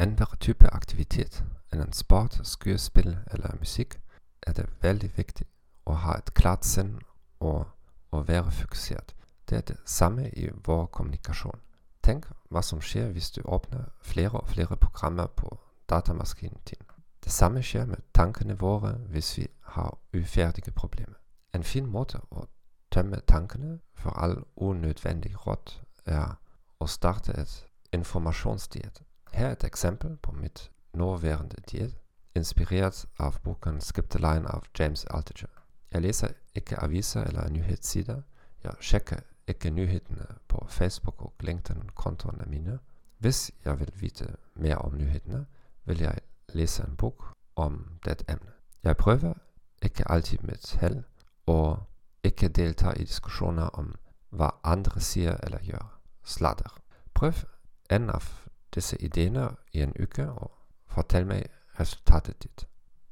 enhver type aktivitet, innen sport, skuespill eller musikk, er det veldig viktig å ha et klart sinn og å være fokusert. Det er det samme i vår kommunikasjon. Tenk hva som skjer hvis du åpner flere og flere programmer på datamaskinen din. Det samme skjer med tankene våre hvis vi har uferdige problemer. En fin måte å tømme tankene for all unødvendig råd er å starte et informasjonsdiett. Her het exempel waarmee Noah während der Diät inspiriert av boken Skip the Line av James Altiger. Jag läser icke aviser eller nyhetssida. Jag checkar icke nyheterna på Facebook och LinkedIn-kontona mina. Hvis jag vill veta mer om nyheterna vill jag läsa en bok om det ämnet. Jag prövar icke alltid med häll och icke deltar i diskussioner om vad andra säger eller gör. Sladdar. Pröv en av disse ideene i en uke, og fortell meg resultatet ditt.